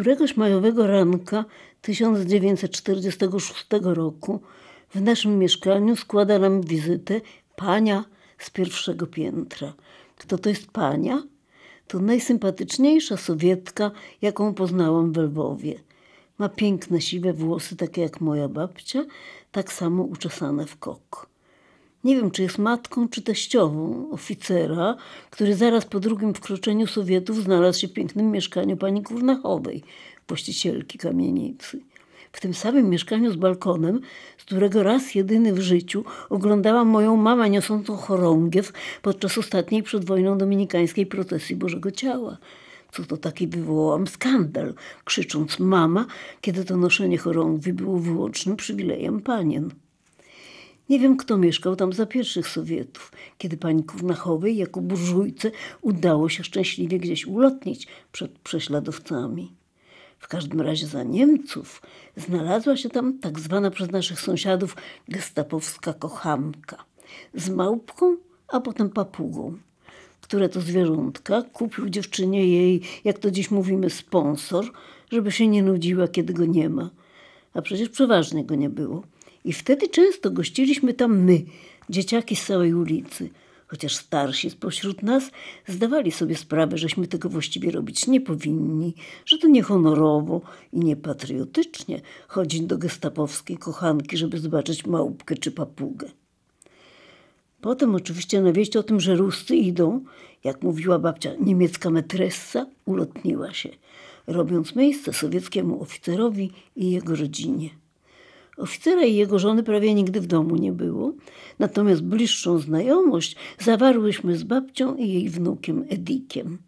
Któregoś majowego ranka 1946 roku w naszym mieszkaniu składa nam wizytę pania z pierwszego piętra. Kto to jest pania? To najsympatyczniejsza Sowietka, jaką poznałam w Lwowie. Ma piękne siwe włosy, takie jak moja babcia, tak samo uczesane w kok. Nie wiem, czy jest matką, czy teściową oficera, który zaraz po drugim wkroczeniu Sowietów znalazł się w pięknym mieszkaniu pani Kurnachowej, właścicielki kamienicy. W tym samym mieszkaniu z balkonem, z którego raz jedyny w życiu oglądałam moją mamę niosącą chorągiew podczas ostatniej przed wojną dominikańskiej procesji Bożego Ciała. Co to taki wywołałam skandal, krzycząc mama, kiedy to noszenie chorągwi było wyłącznym przywilejem panien. Nie wiem, kto mieszkał tam za pierwszych Sowietów, kiedy pani Kurnachowej jako burżujce udało się szczęśliwie gdzieś ulotnić przed prześladowcami. W każdym razie za Niemców znalazła się tam tak zwana przez naszych sąsiadów gestapowska kochanka z małpką, a potem papugą, które to zwierzątka kupił dziewczynie jej, jak to dziś mówimy, sponsor, żeby się nie nudziła, kiedy go nie ma. A przecież przeważnie go nie było. I wtedy często gościliśmy tam my, dzieciaki z całej ulicy, chociaż starsi spośród nas zdawali sobie sprawę, żeśmy tego właściwie robić nie powinni, że to niehonorowo i niepatriotycznie chodzić do gestapowskiej kochanki, żeby zobaczyć małpkę czy papugę. Potem oczywiście na wieść o tym, że Ruscy idą, jak mówiła babcia niemiecka metressa, ulotniła się, robiąc miejsce sowieckiemu oficerowi i jego rodzinie. Oficera i jego żony prawie nigdy w domu nie było, natomiast bliższą znajomość zawarłyśmy z babcią i jej wnukiem Edikiem.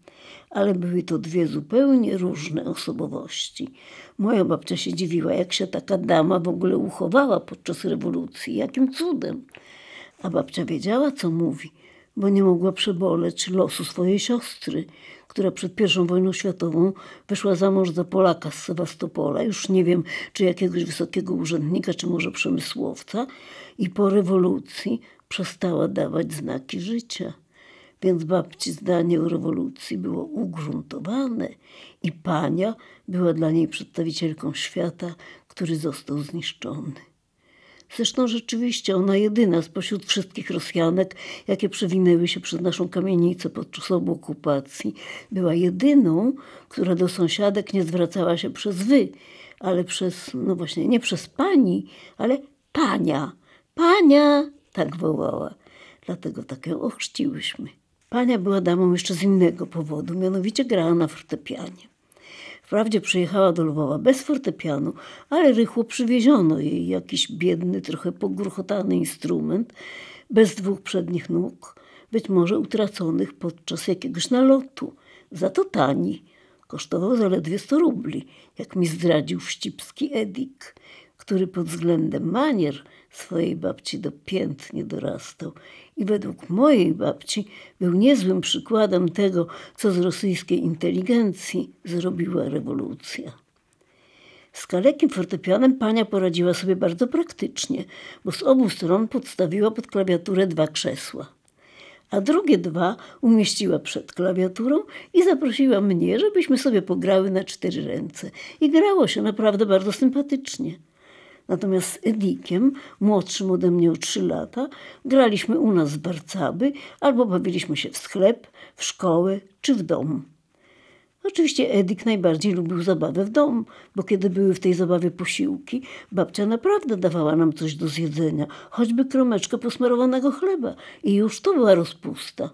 Ale były to dwie zupełnie różne osobowości. Moja babcia się dziwiła, jak się taka dama w ogóle uchowała podczas rewolucji, jakim cudem. A babcia wiedziała, co mówi, bo nie mogła przeboleć losu swojej siostry, która przed I wojną światową wyszła za mąż za Polaka z Sewastopola, już nie wiem, czy jakiegoś wysokiego urzędnika, czy może przemysłowca, i po rewolucji przestała dawać znaki życia. Więc babci zdanie o rewolucji było ugruntowane i pania była dla niej przedstawicielką świata, który został zniszczony. Zresztą rzeczywiście ona jedyna spośród wszystkich Rosjanek, jakie przewinęły się przez naszą kamienicę podczas obu okupacji, była jedyną, która do sąsiadek nie zwracała się przez wy, ale przez, no właśnie, nie przez pani, ale pania. Pania! Tak wołała. Dlatego tak ją ochrzciłyśmy. Pania była damą jeszcze z innego powodu, mianowicie grała na fortepianie. Wprawdzie przyjechała do Lwowa bez fortepianu, ale rychło przywieziono jej jakiś biedny, trochę pogruchotany instrument, bez dwóch przednich nóg, być może utraconych podczas jakiegoś nalotu. Za to tani. Kosztował zaledwie 100 rubli, jak mi zdradził wścibski Edik, który pod względem manier swojej babci do pięt nie dorastał i według mojej babci był niezłym przykładem tego, co z rosyjskiej inteligencji zrobiła rewolucja. Z kalekim fortepianem pania poradziła sobie bardzo praktycznie, bo z obu stron podstawiła pod klawiaturę dwa krzesła. A drugie dwa umieściła przed klawiaturą i zaprosiła mnie, żebyśmy sobie pograły na cztery ręce. I grało się naprawdę bardzo sympatycznie. Natomiast z Edikiem, młodszym ode mnie o trzy lata, graliśmy u nas w Barcaby albo bawiliśmy się w sklep, w szkołę czy w dom. Oczywiście Edik najbardziej lubił zabawę w dom, bo kiedy były w tej zabawie posiłki, babcia naprawdę dawała nam coś do zjedzenia, choćby kromeczkę posmarowanego chleba i już to była rozpusta.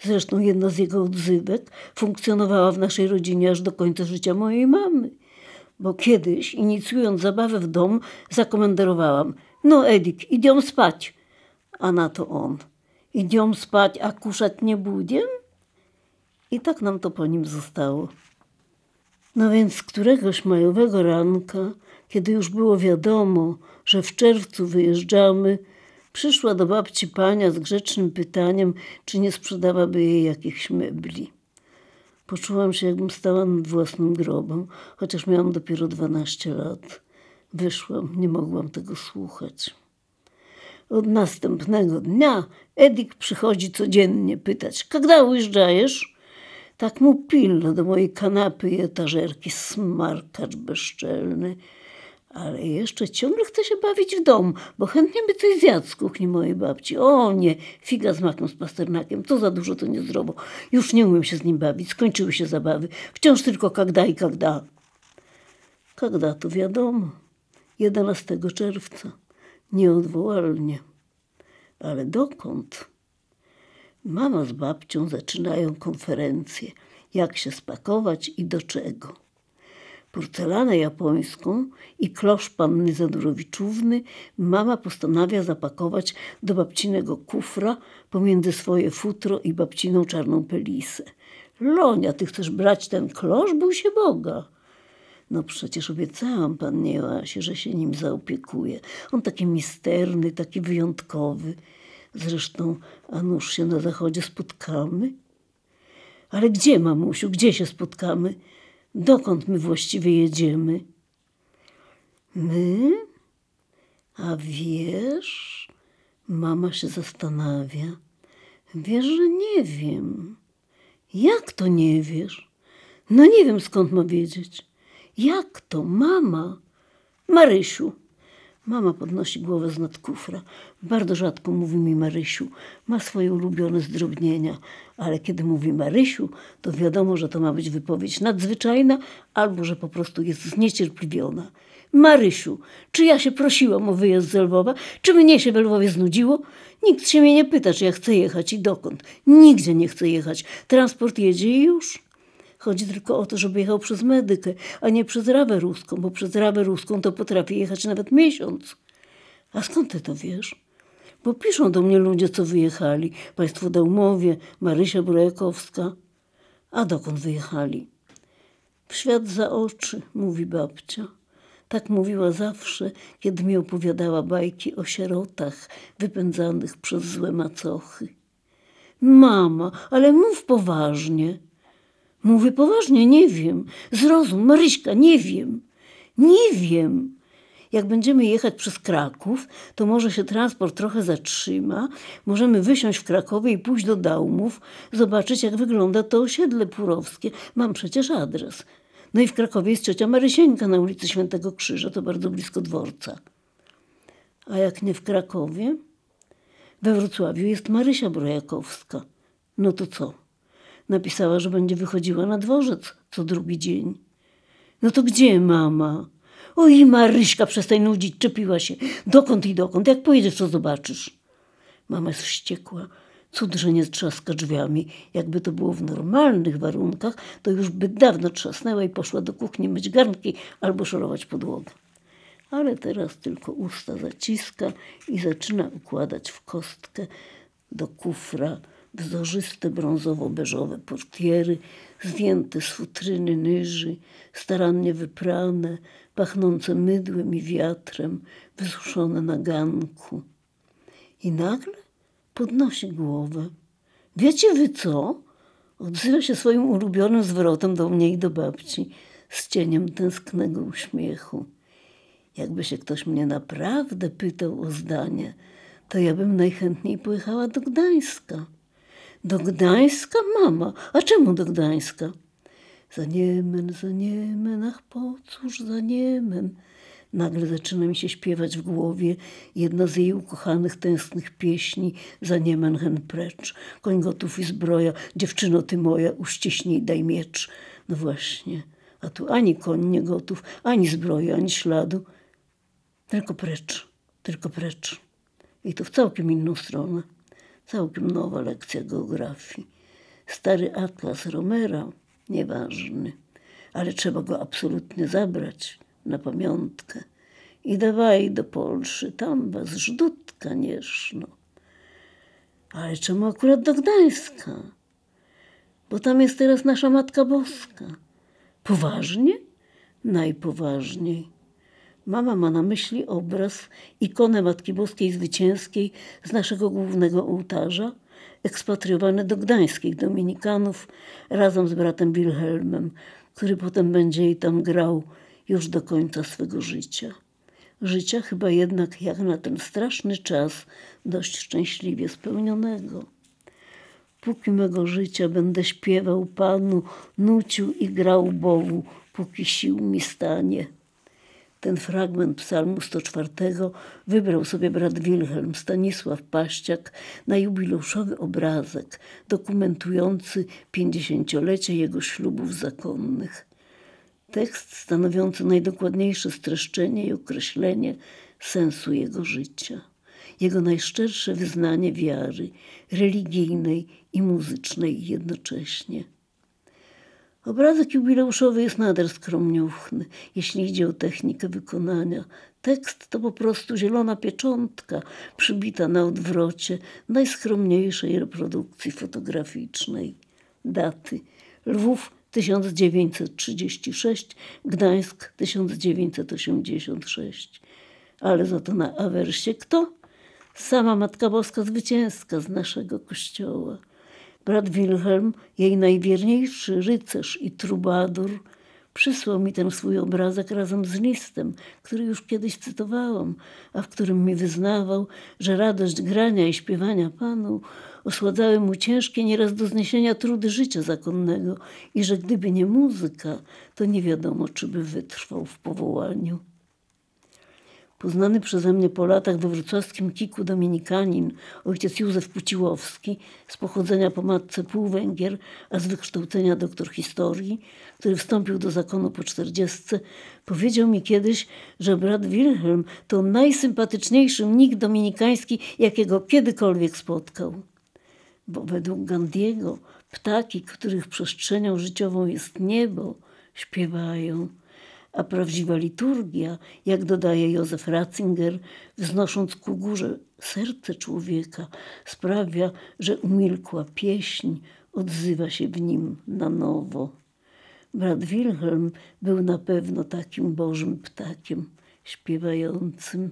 Zresztą jedna z jego odzywek funkcjonowała w naszej rodzinie aż do końca życia mojej mamy – bo kiedyś, inicjując zabawę w dom, zakomenderowałam: No, Edik, idziemy spać. A na to on: Idziemy spać, a kuszać nie będziemy? I tak nam to po nim zostało. No więc któregoś majowego ranka, kiedy już było wiadomo, że w czerwcu wyjeżdżamy, przyszła do babci pania z grzecznym pytaniem, czy nie sprzedawaby jej jakichś mebli. Poczułam się, jakbym stała nad własnym grobem, chociaż miałam dopiero 12 lat. Wyszłam, nie mogłam tego słuchać. Od następnego dnia Edik przychodzi codziennie pytać, kiedy ujeżdżajesz? Tak mu pilno do mojej kanapy i etażerki, smarkacz bezczelny. Ale jeszcze ciągle chce się bawić w domu, bo chętnie by coś zjadł z kuchni mojej babci. O nie, figa z makiem, z pasternakiem, to za dużo, to niezdrowo. Już nie umiem się z nim bawić, skończyły się zabawy. Wciąż tylko kagda i kagda. Kagda to wiadomo, 11 czerwca, nieodwołalnie. Ale dokąd? Mama z babcią zaczynają konferencję, jak się spakować i do czego. Porcelanę japońską i klosz panny Zadurowiczówny mama postanawia zapakować do babcinego kufra pomiędzy swoje futro i babciną czarną pelisę. Lonia, ty chcesz brać ten klosz? Był się Boga. No przecież obiecałam pannie Joasie, że się nim zaopiekuje. On taki misterny, taki wyjątkowy. Zresztą, a nuż się na zachodzie spotkamy? Ale gdzie, mamusiu, gdzie się spotkamy? Dokąd my właściwie jedziemy? My? A wiesz? Mama się zastanawia. Wiesz, że nie wiem. Jak to nie wiesz? No nie wiem skąd ma wiedzieć. Jak to, mama? Marysiu. Mama podnosi głowę z nad kufra. Bardzo rzadko mówi mi Marysiu. Ma swoje ulubione zdrobnienia, ale kiedy mówi Marysiu, to wiadomo, że to ma być wypowiedź nadzwyczajna albo że po prostu jest zniecierpliwiona. Marysiu, czy ja się prosiłam o wyjazd z Lwowa? Czy mnie się w Lwowie znudziło? Nikt się mnie nie pyta, czy ja chcę jechać i dokąd. Nigdzie nie chcę jechać. Transport jedzie i już. Chodzi tylko o to, żeby jechał przez medykę, a nie przez rawę ruską, bo przez rawę ruską to potrafi jechać nawet miesiąc. A skąd ty to wiesz? Bo piszą do mnie ludzie, co wyjechali. Państwo Dałmowie, Marysia Brojakowska. A dokąd wyjechali? W świat za oczy, mówi babcia. Tak mówiła zawsze, kiedy mi opowiadała bajki o sierotach wypędzanych przez złe macochy. Mama, ale mów poważnie. Mówię poważnie, nie wiem. Zrozum, Maryśka, nie wiem. Nie wiem. Jak będziemy jechać przez Kraków, to może się transport trochę zatrzyma. Możemy wysiąść w Krakowie i pójść do Daumów, zobaczyć, jak wygląda to osiedle purowskie. Mam przecież adres. No i w Krakowie jest ciocia Marysieńka na ulicy Świętego Krzyża, to bardzo blisko dworca. A jak nie w Krakowie? We Wrocławiu jest Marysia Brojakowska. No to co? Napisała, że będzie wychodziła na dworzec co drugi dzień. No to gdzie mama? Oj, Maryśka, przestań nudzić, czepiła się. Dokąd i dokąd? Jak pojedziesz, to zobaczysz. Mama jest wściekła. Cud, że nie trzaska drzwiami. Jakby to było w normalnych warunkach, to już by dawno trzasnęła i poszła do kuchni myć garnki albo szorować podłogę. Ale teraz tylko usta zaciska i zaczyna układać w kostkę do kufra wzorzyste brązowo-beżowe portiery, zdjęte z futryny nyży, starannie wyprane, pachnące mydłem i wiatrem, wysuszone na ganku. I nagle podnosi głowę. Wiecie wy co? Odzywa się swoim ulubionym zwrotem do mnie i do babci, z cieniem tęsknego uśmiechu. Jakby się ktoś mnie naprawdę pytał o zdanie, to ja bym najchętniej pojechała do Gdańska. Do Gdańska, mama? A czemu do Gdańska? Za Niemen, za Niemen, ach po cóż za Niemen? Nagle zaczyna mi się śpiewać w głowie jedna z jej ukochanych, tęsknych pieśni za Niemen hen precz. Koń gotów i zbroja, dziewczyno ty moja, uściśnij daj miecz. No właśnie, a tu ani koń nie gotów, ani zbroja, ani śladu. Tylko precz, tylko precz. I to w całkiem inną stronę. Całkiem nowa lekcja geografii. Stary atlas Romera, nieważny, ale trzeba go absolutnie zabrać na pamiątkę. I dawaj do Polszy, tam was żdut, kanieszno. Ale czemu akurat do Gdańska? Bo tam jest teraz nasza Matka Boska. Poważnie? Najpoważniej. Mama ma na myśli obraz, ikonę Matki Boskiej Zwycięskiej z naszego głównego ołtarza, ekspatriowany do gdańskich dominikanów razem z bratem Wilhelmem, który potem będzie jej tam grał już do końca swego życia. Życia chyba jednak jak na ten straszny czas dość szczęśliwie spełnionego. póki mego życia będę śpiewał Panu, nucił i grał Bogu, póki sił mi stanie. Ten fragment psalmu 104 wybrał sobie brat Wilhelm Stanisław Paściak na jubileuszowy obrazek dokumentujący pięćdziesięciolecie jego ślubów zakonnych. Tekst stanowiący najdokładniejsze streszczenie i określenie sensu jego życia, jego najszczersze wyznanie wiary religijnej i muzycznej jednocześnie. Obrazek jubileuszowy jest nader skromniuchny, jeśli idzie o technikę wykonania. Tekst to po prostu zielona pieczątka przybita na odwrocie najskromniejszej reprodukcji fotograficznej. Daty Lwów 1936, Gdańsk 1986. Ale za to na awersie kto? Sama Matka Boska Zwycięska z naszego kościoła. Brat Wilhelm, jej najwierniejszy rycerz i trubadur, przysłał mi ten swój obrazek razem z listem, który już kiedyś cytowałam, a w którym mi wyznawał, że radość grania i śpiewania Panu osładzały mu ciężkie nieraz do zniesienia trudy życia zakonnego i że gdyby nie muzyka, to nie wiadomo, czy by wytrwał w powołaniu. Poznany przeze mnie po latach we wrocławskim kiku dominikanin, ojciec Józef Puciłowski, z pochodzenia po matce półwęgier, a z wykształcenia doktor historii, który wstąpił do zakonu po czterdziestce, powiedział mi kiedyś, że brat Wilhelm to najsympatyczniejszy mnik dominikański, jakiego kiedykolwiek spotkał. Bo według Gandiego ptaki, których przestrzenią życiową jest niebo, śpiewają – a prawdziwa liturgia, jak dodaje Józef Ratzinger, wznosząc ku górze serce człowieka, sprawia, że umilkła pieśń odzywa się w nim na nowo. Brat Wilhelm był na pewno takim bożym ptakiem śpiewającym.